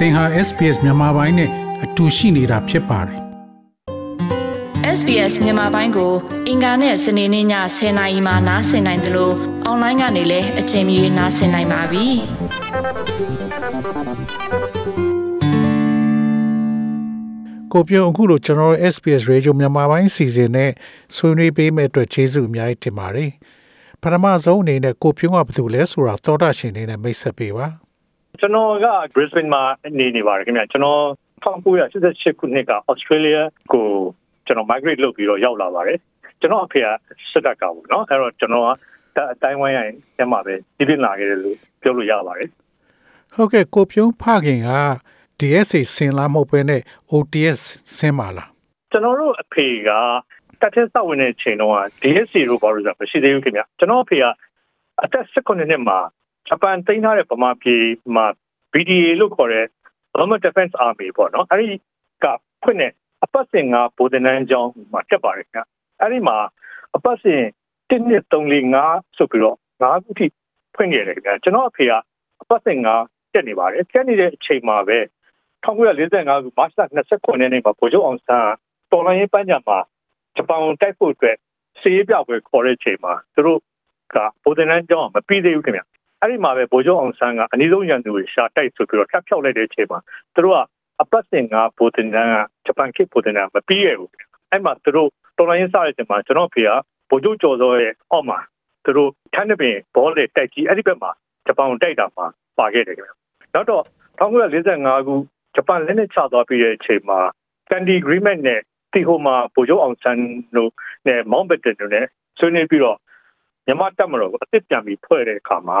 သင်ဟာ SPS မြန်မာပိုင်းနဲ့အတူရှိနေတာဖြစ်ပါတယ် SBS မြန်မာပိုင်းကို အင်ကာနဲ့စနေနေ့ည10:00နာရီမှနားဆင်နိုင်တယ်လို့အွန်လိုင်းကနေလည်းအချိန်မီနားဆင်နိုင်ပါပြီ။ကိုပြုံအခုလိုကျွန်တော် SPS Radio မြန်မာပိုင်းစီစဉ်နဲ့ဆွေးနွေးပေးမဲ့အတွက်ကျေးဇူးအများကြီးတင်ပါတယ်။ပထမဆုံးအနေနဲ့ကိုပြုံးကဘာလို့လဲဆိုတာသောတာရှင်နေနဲ့မိတ်ဆက်ပေးပါ။ ကျွန်တော်က Brisbane မှာနေနေပါတယ်ခင်ဗျကျွန်တော်1988ခုနှစ်က Australia ကိုကျွန်တော် migrate လုပ်ပြီးတော့ရောက်လာပါတယ်ကျွန်တော်အဖေကစစ်တပ်ကပေါ့နော်အဲ့တော့ကျွန်တော်ကအတိုင်းဝိုင်းရင်ကျမပဲပြပြလာခဲ့တယ်လို့ပြောလို့ရပါတယ်ဟုတ်ကဲ့ကိုပြုံးဖခင်က DSA ဆင်လာမဟုတ်ပဲနဲ့ OTS ဆင်ပါလားကျွန်တော်တို့အဖေကတက်တဲ့စောက်ဝင်တဲ့ချိန်တော့ DSA လို့ပြောလို့ဆိုတာမရှိသေးဘူးခင်ဗျကျွန်တော်အဖေကအသက်16နှစ်မှာ ဂျပန်သိမ်းထားတဲ့ဗမာပြည်မှာ BDA လို့ခေါ်တဲ့ Burma Defense Army ပေါ့နော်အဲဒီကဖွင့်တဲ့အပတ်စဉ်ကဗိုလ်တန်းကျောင်းမှာတက်ပါတယ်ခင်ဗျအဲဒီမှာအပတ်စဉ်1နှစ်3 4 5ဆိုပြီးတော့5ခုထိဖွင့်နေတယ်ခင်ဗျကျွန်တော်အဖေကအပတ်စဉ်ကတက်နေပါတယ်တက်နေတဲ့အချိန်မှာပဲ1945ခုမတ်လ29ရက်နေ့မှာဗိုလ်ချုပ်အောင်ဆန်းတော်လိုင်းရေးပန်းညမှာဂျပန်တိုက်ဖို့အတွက်စီးရဲပြပွဲခေါ်တဲ့အချိန်မှာသူတို့ကဗိုလ်တန်းကျောင်းမပြီးသေးဘူးခင်ဗျ အဲ့ဒီမှာပဲဗိုလ်ချုပ်အောင်ဆန်းကအနည်းဆုံးရန်သူတွေရှာတိုက်ဆိုပြီးတော့ထပ်ဖြောက်လိုက်တဲ့အချိန်မှာသူတို့ကအပတ်စဉ်ကဗိုလ်တင်တန်းကဂျပန်ခေတ်ဗိုလ်တင်တန်းမပြီးရဘူးအဲ့မှာသူတို့တော်လိုင်းစားတဲ့အချိန်မှာကျွန်တော်ဖေကဗိုလ်ချုပ်ကျော်စောရဲ့အောက်မှာသူတို့ထန်းတပင်ဘောလေတိုက်ကြီးအဲ့ဒီဘက်မှာဂျပန်တိုက်တာမှာပါခဲ့တယ်ခင်ဗျနောက်တော့1945ခုဂျပန်လက်နက်ချသွားပြီးတဲ့အချိန်မှာ Candy Agreement နဲ့တီဟိုမှာဗိုလ်ချုပ်အောင်ဆန်းတို့နဲ့ Mountbatten တို့နဲ့ဆွေးနွေးပြီးတော့မြန်မာတပ်မတော်ကိုအစ်စ်ပြန်ပြီးဖွဲ့တဲ့အခါမှာ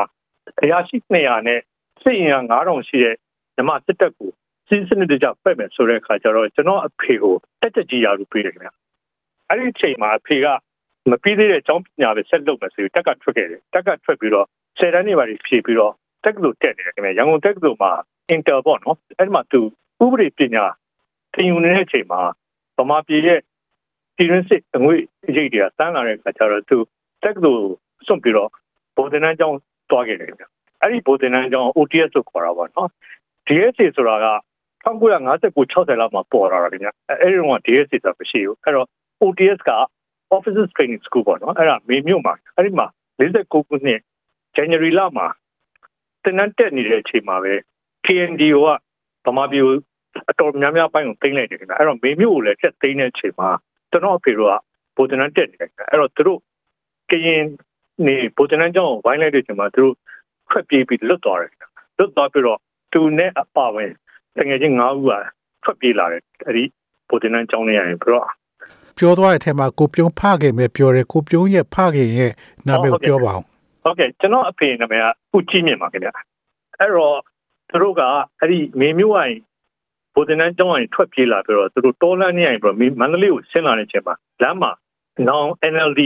အရာရှိ200နဲ့စစ်ရင်9000ရှိတဲ့ဓမ္မစစ်တပ်ကိုစီးစနစ်တကျပဲ့မယ်ဆိုတဲ့အခါကျတော့ကျွန်တော်အဖေကိုတက်တက်ကြီးရာလို့ပြေးတယ်ခင်ဗျအဲ့ဒီအချိန်မှာအဖေကမပြီးသေးတဲ့အကြောင်းပညာပဲဆက်လုပ်မယ်ဆိုပြီးတက်ကထွက်ခဲ့တယ်တက်ကထွက်ပြီးတော့ဆယ်တန်းနေပါလိဖြည့်ပြီးတော့တက်ကလို့တက်နေတယ်ခင်ဗျရန်ကုန်တက်ကလို့မှာအင်တာပေါ့နော်အဲ့ဒီမှာသူဥပဒေပညာသင်ယူနေတဲ့အချိန်မှာဗမာပြည်ရဲ့ပြည်ရင်းစစ်အငွေအရေးတွေကတန်းလာတဲ့အခါကျတော့သူတက်ကလို့စွန့်ပြီးတော့ဗော်ဒနန်ကျောင်း သွားခဲ့တယ်ခင်ဗျအဲ့ဒီဗိုလ်တင်တန်းကျောင်း OTS လို့ခေါ်တာပါနော် DSA ဆိုတာက1959 60လောက်မှာပေါ်လာတာခင်ဗျအဲ့ဒီတော့ DSA ဆိုတာမရှိဘူးအဲ့တော့ OTS က Officers Training School ပေါ့နော်အဲ့ဒါမေမြို့မှာအဲ့ဒီမှာ49ခုနှစ် January လမှာတင်နန်းတက်နေတဲ့အချိန်မှာပဲ KNDO ကဗမာပြည်ကိုအတော်များများပိုင်းကိုသိမ်းလိုက်တယ်ခင်ဗျအဲ့တော့မေမြို့ကိုလည်းချက်သိမ်းတဲ့အချိန်မှာကျွန်တော်အဖေတို့ကဗိုလ်တင်နန်းတက်နေတယ်အဲ့တော့သူတို့ကရင် နေဗိုလ်တင်နန်းကျောင်းကိုဝိုင်းလိုက်တဲ့အချိန်မှာသူတို့ထွက်ပြေးပြီးလွတ်သွားတယ်လွတ်သွားပြီးတော့သူနဲ့အပါဝင်တကယ်ချင်း၅ဦးကထွက်ပြေးလာတယ်အဲ့ဒီဗိုလ်တင်နန်းကျောင်းနေရတယ်ပြီးတော့ပြောသွားတဲ့အထက်မှာကိုပြုံးဖခင်ပဲပြောတယ်ကိုပြုံးရဲ့ဖခင်ရဲ့နာမည်ကိုပြောပါအောင်ဟုတ်ကဲ့ကျွန်တော်အဖေနာမည်ကကုကြည့်မြင့်ပါခင်ဗျအဲ့တော့သူတို့ကအဲ့ဒီမေမျိုးဝိုင်းဗိုလ်တင်နန်းကျောင်းကနေထွက်ပြေးလာပြီးတော့သူတို့တောလန်းနေရင်ပြီးတော့မန္တလေးကိုဆင်းလာတဲ့အချိန်မှာလမ်းမှာနောင် NLD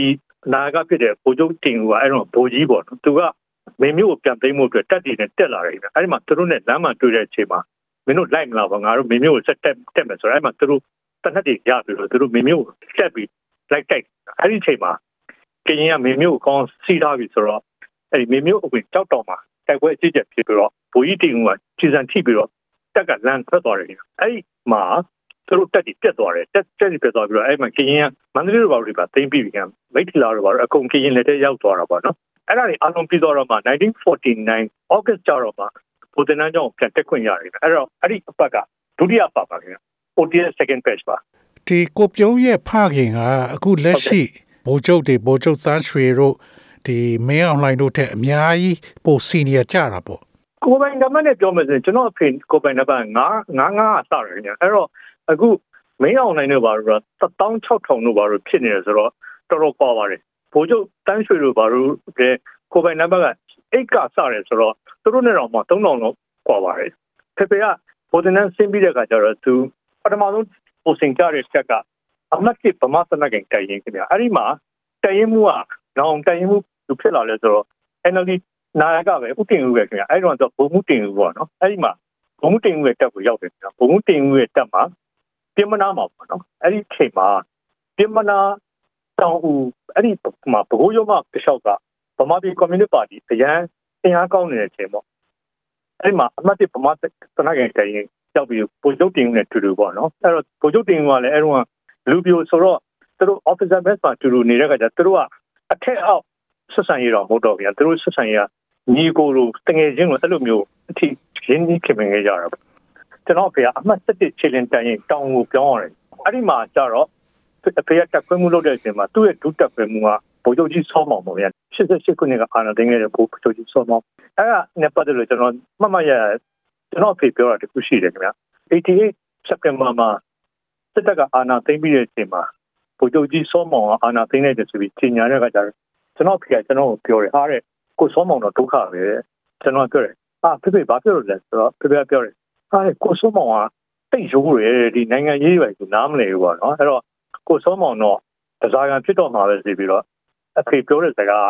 နာကဖြစ်တဲ့ဗိုလ်ချုပ်တင်ဦးကအဲ့တော့ဗိုလ်ကြီးပေါ့နော်သူကမင်းမျိုးကိုပြန်သိမ်းဖို့အတွက်တက်တည်နဲ့တက်လာတယ်ဗျအဲ့ဒီမှာသူတို့နဲ့လမ်းမှာတွေ့တဲ့အချိန်မှာမင်းတို့လိုက်မလားပေါ့ငါတို့မင်းမျိုးကိုဆက်တက်တက်မယ်ဆိုတော့အဲ့မှာသူတို့တနက်တည်းရပြီးတော့သူတို့မင်းမျိုးကိုတက်ပြီးလိုက်တိုက်အဲ့ဒီအချိန်မှာကရင်ကမင်းမျိုးကိုကောင်းစီးထားပြီဆိုတော့အဲ့ဒီမင်းမျိုးအဝင်ကြောက်တော်မှာတိုက်ပွဲအကြီးကျယ်ဖြစ်ပြီးတော့ဘူကြီးတင်ကကြီးစံထိပြီးတော့တက်ကလန်ထွက်သွားတယ်အဲ့ဒီမှာ သူတို့တက်ပြီးပြတ်သွားတယ်တက်တက်ပြီးပြတ်သွားပြီးတော့အဲ့မှာကရင်ကမန္တလေးတို့ဘာလို့ဒီပါသိမ်းပြီးပြီကမိတ်ထီလာတို့ဘာလို့အကုန်ကရင်လက်ထဲရောက်သွားတာပေါ့နော်အဲ့ဒါတွေအလုံးပြီးတော့မှ1949 August ကျတော့မှဘုဒ္ဓနာကြောင့်ပြန်တက်ခွင့်ရတယ်အဲ့တော့အဲ့ဒီအပတ်ကဒုတိယပတ်ပါခင်ဗျ OTS second page ပါဒီကိုပြုံးရဲ့ဖခင်ကအခုလက်ရှိဗိုလ်ချုပ်တွေဗိုလ်ချုပ်တန်းရွှေတို့ဒီမင်းအွန်လိုင်းတို့ထက်အများကြီးပိုစီနီယာကြတာပေါ့ကိုပိုင်နံပါတ်နဲ့ပြောမယ်ဆိုရင်ကျွန်တော်အဖေကိုပိုင်နံပါတ်9 9 9စတယ်ခင်ဗျအဲ့တော့ အခုမင်းအွန်လိုင်းတို့ဘာလို့16000တို့ဘာလို့ဖြစ်နေလဲဆိုတော့တော်တော်ပါပါတယ်ဘိုးချုပ်တန်းရွှေတို့ဘာလို့လဲကိုပိုင်နံပါတ်ကအိတ်ကစတယ်ဆိုတော့သူတို့နဲ့တော့မှ3000လောက်ကွာပါတယ်ဖေဖေကဘိုဒနန်ဆင်းပြီးတဲ့အခါကျတော့သူပထမဆုံးပိုစင်ကြတဲ့ချက်ကအမတ်ကဗမာစနကင်တိုင်ရင်ခင်ဗျအဲ့ဒီမှာတိုင်ရင်မှုကနောင်တိုင်ရင်မှုသူဖြစ်လာလဲဆိုတော့ NLD နာယကပဲဥတင်ဦးပဲခင်ဗျအဲ့တော့ဘုံမှုတင်ဦးပေါ့နော်အဲ့ဒီမှာဘုံမှုတင်ဦးရဲ့တက်ကိုရောက်တယ်ခင်ဗျဘုံမှုတင်ဦးရဲ့တက်မှာ ပြင်မနာမှာပေါ့နော်အဲ့ဒီချိန်မှာပြင်မနာတောင်ဦးအဲ့ဒီမှာဘကိုးရုံးမတလျှောက်ကဗမာပြည်ကွန်မြူနစ်ပါတီအရန်အင်အားကောင်းနေတဲ့အချိန်ပေါ့အဲ့ဒီမှာအမှတ်တစ်ဗမာသနကန်တိုင်ရင်ရောက်ပြီးပိုချုပ်တင်နဲ့တူတူပေါ့နော်အဲ့တော့ပိုချုပ်တင်ကလည်းအဲ့တော့လူပြိုဆိုတော့သူတို့ officer base မှာတူတူနေတဲ့ခါကျသူတို့ကအထက်အောက်ဆက်ဆံရေးတော့မဟုတ်တော့ဗျာသူတို့ဆက်ဆံရေးကညီကိုလိုတငယ်ချင်းလိုအဲ့လိုမျိုးအထိရင်းနှီးခင်မင်ခဲ့ကြတာပေါ့ ကျွန်တော်ဖေကအမှတ်7ချီလင်တိုင်ရင်တောင်ကိုပြောင်းရတယ်အဲ့ဒီမှာကျတော့အဖေကတက်ခွင့်မှုလုပ်တဲ့အချိန်မှာသူ့ရဲ့ဒုတက်ခွင့်မှုကဗိုလ်ချုပ်ကြီးစောမောင်ပေါ့ဗျာ88ခုနှစ်ကအာဏာသိမ်းခဲ့တဲ့ဗိုလ်ချုပ်ကြီးစောမောင်အဲ့ဒါနဲ့ပတ်သက်လို့ကျွန်တော်မှတ်မှတ်ရကျွန်တော်ဖေပြောတာတခုရှိတယ်ခင်ဗျာ88စက်တင်ဘာမှာစစ်တပ်ကအာဏာသိမ်းပြီးတဲ့အချိန်မှာဗိုလ်ချုပ်ကြီးစောမောင်ကအာဏာသိမ်းလိုက်တယ်ဆိုပြီးကြီးညာတဲ့အခါကျတော့ကျွန်တော်ဖေကကျွန်တော်ကိုပြောတယ်ဟာတဲ့ကိုစောမောင်တော့ဒုက္ခပဲကျွန်တော်ပြောတယ်အာဖေဖေဘာပြောလို့လဲဆိုတော့ဖေဖေပြောတယ် ဟာတဲ့ကိုစောမောင်ကတိတ်ရိုးရယ်ဒီနိုင်ငံရေးပဲကိုနားမလဲဘူးပေါ့နော်အဲ့တော့ကိုစောမောင်တော့ဒဇာကန်ဖြစ်တော့မှာပဲစီပြီးတော့အဖေပြောတဲ့စကား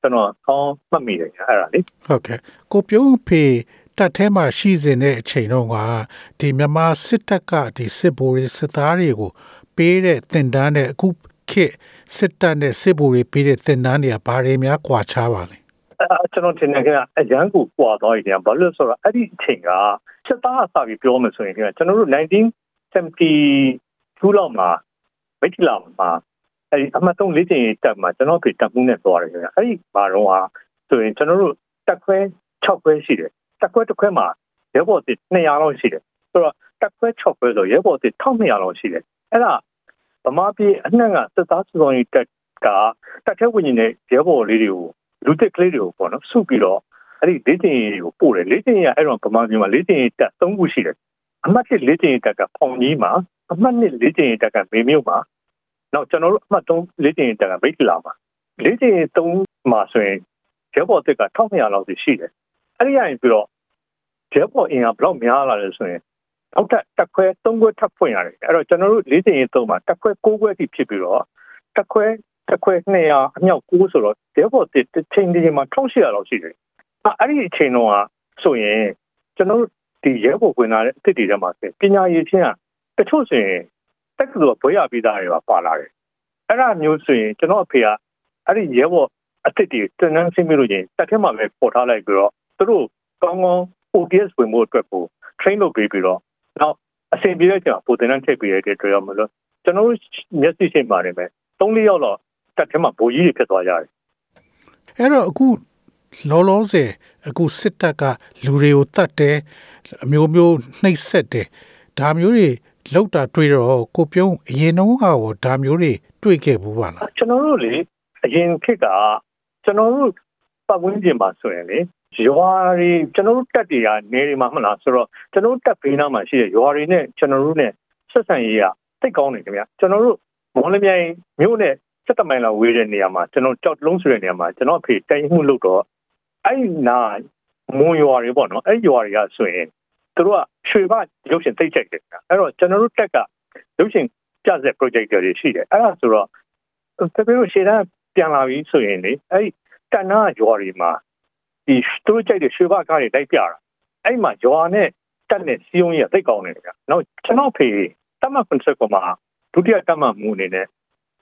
ကျွန်တော်ကောင်းမှတ်မိတယ်အဲ့ဒါလေဟုတ်ကဲ့ကိုပြုံးဖေတက်ထဲမှာရှိစဉ်တဲ့အချိန်တော့ကဒီမြန်မာစစ်တပ်ကဒီစစ်ဘိုးတွေစစ်သားတွေကိုပေးတဲ့တင်တန်းတဲ့အခုခေတ်စစ်တပ်နဲ့စစ်ဘိုးတွေပေးတဲ့တင်တန်းတွေကဘာတွေများကွာခြားပါလဲအဲ ကျွန်တော်ထင်တယ်ကအရန်ကိုပွာသွားပြီညာဘာလို့လဲဆိုတော့အဲ့ဒီအချိန်ကစစ်သားအစာပြီးပြောမှဆိုရင်ကကျွန်တော်တို့1972လောက်မှာမိတ်လာမှာအဲ့ဒီအမှတ်3လေးချိန်တက်မှာကျွန်တော်ပြေတက်မှုနဲ့သွားတယ်ခင်ဗျအဲ့ဒီဘာတော့ဟာဆိုရင်ကျွန်တော်တို့တက်ခွဲ6ခွဲရှိတယ်တက်ခွဲတစ်ခွဲမှာရဲဘော်တစ်200လောက်ရှိတယ်ဆိုတော့တက်ခွဲ6ခွဲဆိုရဲဘော်တစ်1200လောက်ရှိတယ်အဲ့ဒါဗမာပြည်အနှံ့ကစစ်သားစုဆောင်ရေးတက်ကတက်ထဲဝင်နေတဲ့ရဲဘော်လေးတွေကို လူသစ်ကလေးတွေကိုပေါ့နော်စုပြီးတော့အဲ့ဒီလေးတင်ကိုပို့တယ်လေးတင်ရအဲ့တော့ဗမာပြည်မှာလေးတင်တက်၃ခုရှိတယ်အမှတ်1လေးတင်တက်ကဖောင်ကြီးမှာအမှတ်2လေးတင်တက်ကမေမြို့မှာနောက်ကျွန်တော်တို့အမှတ်3လေးတင်တက်ကမိတ်လာမှာလေးတင်3မှာဆိုရင်ရဲဘော်တက်က1200လောက်ရှိတယ်အဲ့ဒီရရင်ပြီးတော့ရဲဘော်အင်အားဘယ်လောက်များလာလဲဆိုရင်နောက်ထပ်တက်ခွဲ3ခွဲထပ်ဖွင့်ရတယ်အဲ့တော့ကျွန်တော်တို့လေးတင်3မှာတက်ခွဲ6ခွဲထိဖြစ်ပြီးတော့တက်ခွဲ တစ်ခွဲ200အမြောက်9ဆိုတော့ရဲဘော်တစ်ချိန်ဒီမှာ1800လောက်ရှိတယ်။အဲ့ဒီအချိန်တော့ဆိုရင်ကျွန်တော်ဒီရဲဘော်ဝင်လာတဲ့အစ်စ်တွေထဲမှာပညာရေးချင်းကတချို့ဆိုရင်တက်ကလို့ဘွေရပြီးသားတွေပါပါလာတယ်။အဲ့ဒါမျိုးဆိုရင်ကျွန်တော်အဖေကအဲ့ဒီရဲဘော်အစ်စ်တွေတန်းတန်းဆင်းပြီးလို့ချင်းတက်ထဲမှာပဲပေါ်ထားလိုက်ပြီးတော့သူတို့ကောင်းကောင်း ODS ဝင်ဖို့အတွက်ကို train လုပ်ပေးပြီးတော့နောက်အစဉ်ပြေတဲ့ချိန်မှာပိုတင်တန်းထည့်ပေးရတဲ့အတွက်ရောမလို့ကျွန်တော်တို့မျက်စိရှိမှနေမယ်၃၄ယောက်တော့ တက်ထဲမှာဗိုလ်ကြီးတွေဖြစ်သွားကြတယ်အဲ့တော့အခုလောလောဆယ်အခုစစ်တပ်ကလူတွေကိုတတ်တယ်အမျိုးမျိုးနှိပ်စက်တယ်ဒါမျိုးတွေလောက်တာတွေ့တော့ကိုပြုံးအရင်တုန်းကရောဒါမျိုးတွေတွေ့ခဲ့ဘူးပါလားကျွန်တော်တို့လေအရင်ခေတ်ကကျွန်တော်တို့ပတ်ဝန်းကျင်မှာဆိုရင်လေရွာတွေကျွန်တော်တို့တက်တွေကနေတွေမှာမလားဆိုတော့ကျွန်တော်တို့တက်ဘေးနားမှာရှိတဲ့ရွာတွေနဲ့ကျွန်တော်တို့နဲ့ဆက်ဆံရေးကသိကောင်းနေကြဗျာကျွန်တော်တို့မော်လမြိုင်မြို့နဲ့ စက်တမိုင်လောက်ဝေးတဲ့နေရာမှာကျွန်တော်ကြောက်လုံးဆိုတဲ့နေရာမှာကျွန်တော်အဖေတိုင်မှုလုပ်တော့အဲ့နာမွန်ရွာတွေပေါ့နော်အဲ့ရွာတွေကဆိုရင်သူတို့ကရွှေဘရုပ်ရှင်သိကြိုက်တယ်အဲ့တော့ကျွန်တော်တို့တက်ကရုပ်ရှင်ပြဆက် project တွေရှိတယ်အဲ့ဒါဆိုတော့တကယ်လို့ရှေ့တန်းပြန်လာပြီဆိုရင်လေအဲ့တဏ္ဍရွာတွေမှာဒီသူတို့ကြိုက်တဲ့ရွှေဘကားတွေတိုက်ပြတာအဲ့မှာရွာနဲ့တက်နဲ့စီယုံကြီးကသိကောင်းနေတယ်ဗျနောက်ကျွန်တော်ဖေတမကွန်ဆပ်ကမှာဒုတိယတမမှုအနေနဲ့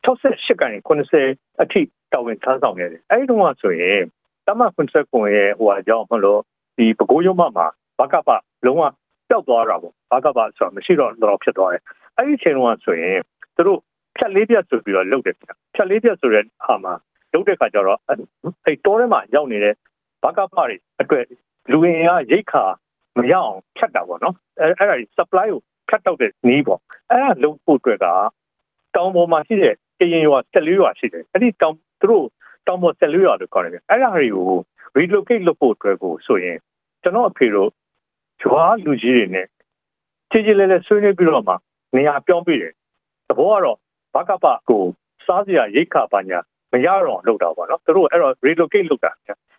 68ကနေ90အထိတာဝန်ထမ်းဆောင်နေတယ်။အဲဒီတော့ဆိုရင်တမခွန်ဆက်ကွန်ရဲ့ဟိုအကြောင်းမလို့ဒီပကိုးရုံးမမှာဘကပလုံးဝပျောက်သွားတာပေါ့။ဘကပဆိုတာမရှိတော့တော့ဖြစ်သွားတယ်။အဲဒီအချိန်တော့ဆိုရင်သူတို့ဖြတ်လေးပြတ်ဆိုပြီးတော့လုပ်တယ်။ဖြတ်လေးပြတ်ဆိုတဲ့ဟာမှာလုပ်တဲ့ခါကျတော့အဲတောထဲမှာရောက်နေတဲ့ဘကပတွေအတွက်လူဝင်ကရိတ်ခါမရအောင်ဖြတ်တာပေါ့နော်။အဲအဲ့ဒါ supply ကိုဖြတ်တော့တဲ့နည်းပေါ့။အဲ့ဒါလုပ်ဖို့အတွက်ကတောင်ပေါ်မှာရှိတဲ့ ကရင်ရွာ14ရွာရှိတယ်အဲ့ဒီတောင်သူတို့တောင်ပေါ်14ရွာလို့ခေါ်တယ်အဲ့ဒါတွေကို relocate လုပ်ဖို့အတွက်ကိုဆိုရင်ကျွန်တော်အဖေတို့ရွာလူကြီးတွေနဲ့ခြေခြေလဲလဲဆွေးနွေးပြီးတော့မှနေရာပြောင်းပေးတယ်သဘောကတော့ဘကပကိုစားစရာရိတ်ခါပါညာမရတော့လောက်တာပေါ့နော်သူတို့အဲ့တော့ relocate လုပ်တာ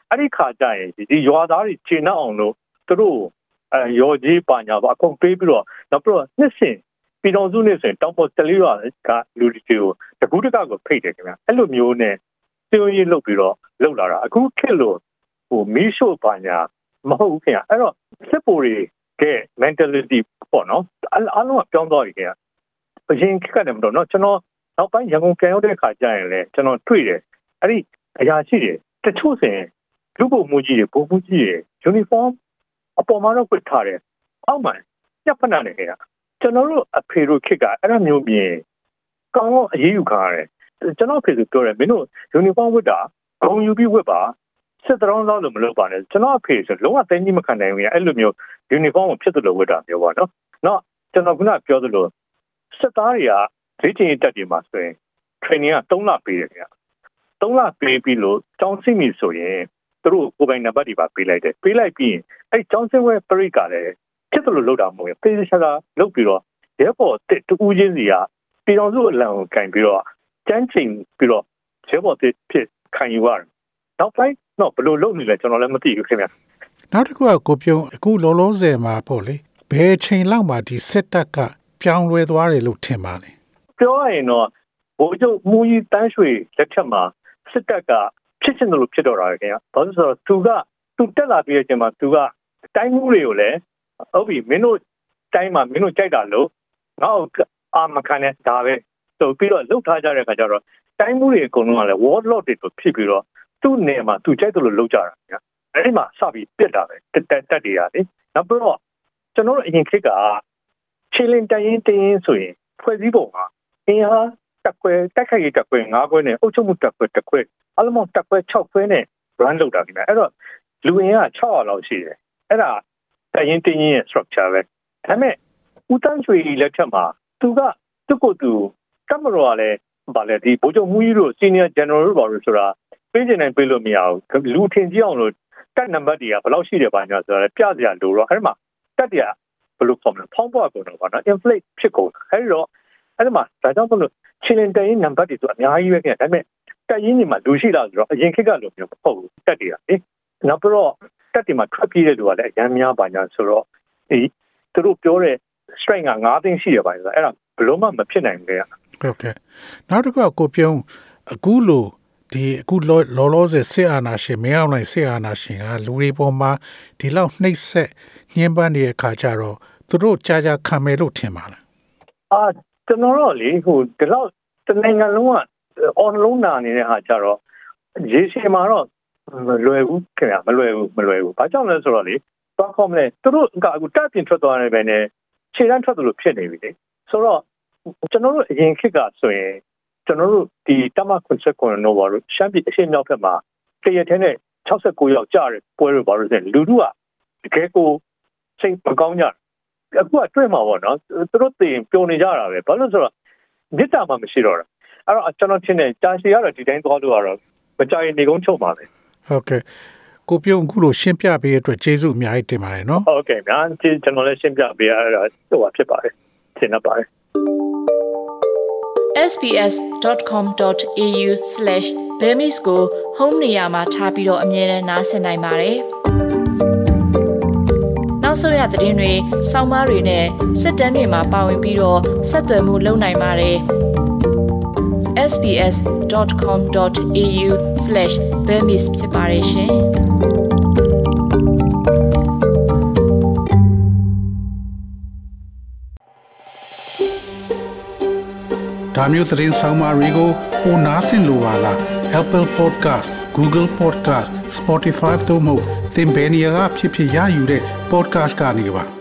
အဲ့ဒီခါကျရင်ဒီရွာသားတွေခြေနှောက်အောင်လို့သူတို့အဲရော်ကြီးပါညာပါအကုန်ပေးပြီးတော့နောက်ပြီးတော့နှစ်စဉ် ပြည်တော်စုနဲ့ဆိုရင်တောင်ပေါ်တလေးရွာကလူတွေကိုတကူးတကကိုဖိတ်တယ်ခင်ဗျအဲ့လိုမျိုးနဲ့စီယုံရေးလုပ်ပြီးတော့လုပ်လာတာအခုခေတ်လို့ဟိုမီးရှို့ပါညာမဟုတ်ဘူးခင်ဗျအဲ့တော့စစ်ပူတွေက mentality ပေါ့နော်အားလုံးကပြောင်းသွားပြီခင်ဗျအရင်ခေတ်ကတည်းကတော့နော်ကျွန်တော်နောက်ပိုင်းရန်ကုန်ပြန်ရောက်တဲ့အခါကျရင်လေကျွန်တော်တွေ့တယ်အဲ့ဒီအရာရှိတွေတချို့ဆိုရင်လူပုံမှုကြီးတွေပုံမှုကြီးတွေ uniform အပေါ်မှာတော့ပြစ်ထားတယ်အောက်မှာညက်ဖက်နာနေခဲ့တာ ကျွန်တော်တို့အဖေတို့ခစ်ကအဲ့ဒါမျိုးမြင်ကောင်းတော့အေးအေးယူခါရတယ်ကျွန်တော်ဖေကပြောတယ်မင်းတို့ယူနီဖောင်းဝတ်တာဂုံယူပြီးဝတ်ပါစစ်တောင်းသားလို့မလုပ်ပါနဲ့ကျွန်တော်အဖေဆိုလုံးဝသိကြီးမခံနိုင်ဘူးအဲ့လိုမျိုးယူနီဖောင်းကိုဖြစ်သလိုဝတ်တာမျိုးပါနော်နော်ကျွန်တော်ခုနပြောသလိုစစ်သားတွေကဒေးချင်းတက်တွေမှာဆိုရင် training က3လပေးတယ်ခင်ဗျ3လပေးပြီးလို့တောင်းစီမီဆိုရင်သူတို့ကိုယ်ပိုင်နံပါတ်တွေပါပေးလိုက်တယ်ပေးလိုက်ပြီးရင်အဲ့ကျောင်းစင်းဝဲပရိတ်ကလည်း ဖြစ်သလိုလုပ်တာမဟုတ်ဘူးပေးချာကလုပ်ပြီးတော့ရဲဘော်တစ်တူးချင်းစီကပြည်တော်စုအလံကိုကင်ပြီးတော့ကျန်းချိန်ပြီးတော့ရဲဘော်တစ်ဖြစ်ခံယူရတယ်နောက်ပိုင်းတော့ဘယ်လိုလုပ်နေလဲကျွန်တော်လည်းမသိဘူးခင်ဗျနောက်တစ်ခုကကိုပြုံးအခုလောလောဆယ်မှာပေါ့လေဘယ်ချိန်လောက်မှဒီစစ်တပ်ကပြောင်းလဲသွားတယ်လို့ထင်ပါလဲပြောရရင်တော့ဘိုးချုပ်မူကြီးတန်းရွှေလက်ထက်မှာစစ်တပ်ကဖြစ်ချင်တယ်လို့ဖြစ်တော့တာခင်ဗျဘာလို့ဆိုတော့သူကသူတက်လာပြီးတဲ့အချိန်မှာသူကတိုင်းမှုတွေကိုလည်း ဟုတ်ပြီမင်းတို့တိုင်းမှာမင်းတို့ကြိုက်တာလို့ငါ့ကိုအာမခံနဲ့ဒါပဲဆိုပြီးတော့လှုပ်ထားကြတဲ့ခါကျတော့တိုင်းမှုတွေအကုန်လုံးကလည်း warlord တွေတို့ဖြစ်ပြီးတော့သူ့နေမှာသူကြိုက်တယ်လို့လှုပ်ကြတာခင်ဗျအဲ့ဒီမှာစပြီးပြစ်တာပဲတက်တက်တက်တွေကလေနောက်ပြီးတော့ကျွန်တော်တို့အရင်ခေတ်ကချီလင်တရင်တရင်ဆိုရင်ဖွဲ့စည်းပုံကအင်အားတက်ခွဲတက်ခိုက်ရေးတက်ခွဲ၅ခွဲနဲ့အုပ်ချုပ်မှုတက်ခွဲတက်ခွဲအလုံးပေါင်းတက်ခွဲ6ခွဲနဲ့ run လုပ်တာခင်ဗျအဲ့တော့လူအင်အား600လောက်ရှိတယ်အဲ့ဒါ တရင်တင်းရင်ရဲ့ structure ပဲဒါပေမဲ့ဦးတန်းချွေလက်ထက်မှာသူကသူ့ကိုယ်သူကမရောကလည်းဗာလေဒီဘိုးချုပ်မူကြီးတို့ senior general တို့ပါလို့ဆိုတာပေးချင်နိုင်ပေးလို့မရဘူးလူထင်ကြီးအောင်လို့တက်နံပါတ်တွေကဘယ်လောက်ရှိတယ်ပါညာဆိုတော့ပြစရာလိုတော့အဲ့မှာတက်တွေကဘယ်လိုခေါ်မလဲဖောင်းပွားကုန်တော့ဗောနော် inflate ဖြစ်ကုန်အဲ့တော့အဲ့ဒီမှာဒါကြောင့်မလို့ချီလင်တရင်နံပါတ်တွေဆိုအများကြီးပဲခင်ဗျဒါပေမဲ့တက်ရင်းတွေမှာလူရှိလားဆိုတော့အရင်ခေတ်ကလိုမျိုးမဟုတ်ဘူးတက်တွေကလေနောက်ပြီးတော့ တက်တွေမှာထွက်ပြေးတဲ့လူကလည်းအများများပါညာဆိုတော့ဒီသူတို့ပြောတဲ့ strength က9သိန်းရှိရပါဆိုတော့အဲ့ဒါဘယ်လို့မှမဖြစ်နိုင်ဘူးလေဟုတ်ကဲ့နောက်တစ်ခုကကိုပြုံးအခုလိုဒီအခုလောလောလောဆယ်စစ်အာဏာရှင်မင်းအောင်နိုင်စစ်အာဏာရှင်ကလူတွေပေါ်မှာဒီလောက်နှိပ်စက်ညှဉ်းပန်းနေတဲ့အခါကျတော့သူတို့ကြာကြာခံမယ်လို့ထင်ပါလားအာကျွန်တော်တို့လေဟိုဒီလောက်တနိုင်ငံလုံးက on လုံးနာနေတဲ့ဟာကြတော့ရေရှည်မှာတော့ မလွယ်ဘူးခင်ဗျာမလွယ်ဘူးမလွယ်ဘူးဘာကြောင့်လဲဆိုတော့လေသွားခေါမလဲသူတို့ကအခုတက်ပြင်ထွက်သွားနေပဲနဲ့ခြေတန်းထွက်တယ်လို့ဖြစ်နေပြီလေဆိုတော့ကျွန်တော်တို့အရင်ခေတ်ကဆိုရင်ကျွန်တော်တို့ဒီတမခွန်ဆက်ကွန်နိုဘာလို့ရှမ်းပြည်အရှေ့မြောက်ဘက်မှာတရထဲနဲ့69ယောက်ကြားတယ်ပွဲလို့ဘာလို့လဲလူတို့ကတကယ်ကိုစိတ်မကောင်းကြအခုကတွေ့မှာပေါ့နော်သူတို့တင်ပျော်နေကြတာပဲဘာလို့ဆိုတော့မြစ်တာမှမရှိတော့တာအဲ့တော့ကျွန်တော်ထင်တယ်ကြာရှည်ကတော့ဒီတိုင်းသွားလို့ကတော့မကြရင်နေကုန်းချုပ်ပါပဲ ဟုတ်ကဲ့ကိုပြုံးအခုလိုရှင်းပြပေးတဲ့အတွက်ကျေးဇူးအများကြီးတင်ပါတယ်နော်ဟုတ်ကဲ့ဗျာကျွန်တော်လည်းရှင်းပြပေးရတာဟိုပါဖြစ်ပါတယ်ရှင်းနေပါတယ် sbs.com.au/bemis ကို home နေရာမှာထားပြီးတော့အမြဲတမ်းနှာစင်နိုင်ပါတယ်။နောက်ဆုံးရသတင်းတွေ၊စောင်းမားတွေနဲ့စစ်တမ်းတွေမှာပါဝင်ပြီးတော့ဆက်သွယ်မှုလုပ်နိုင်ပါတယ်။ sbs.com.au/bemis ဖြစ်ပါတယ်ရှင်။ဒါမျိုးသတင်းဆောင်မတွေကိုပိုနားဆင်လိုပါလား Apple Podcast Google Podcast Spotify တို့မှာသင်ပင်ရာဖြစ်ဖြစ်ရယူတဲ့ podcast ကနေပါ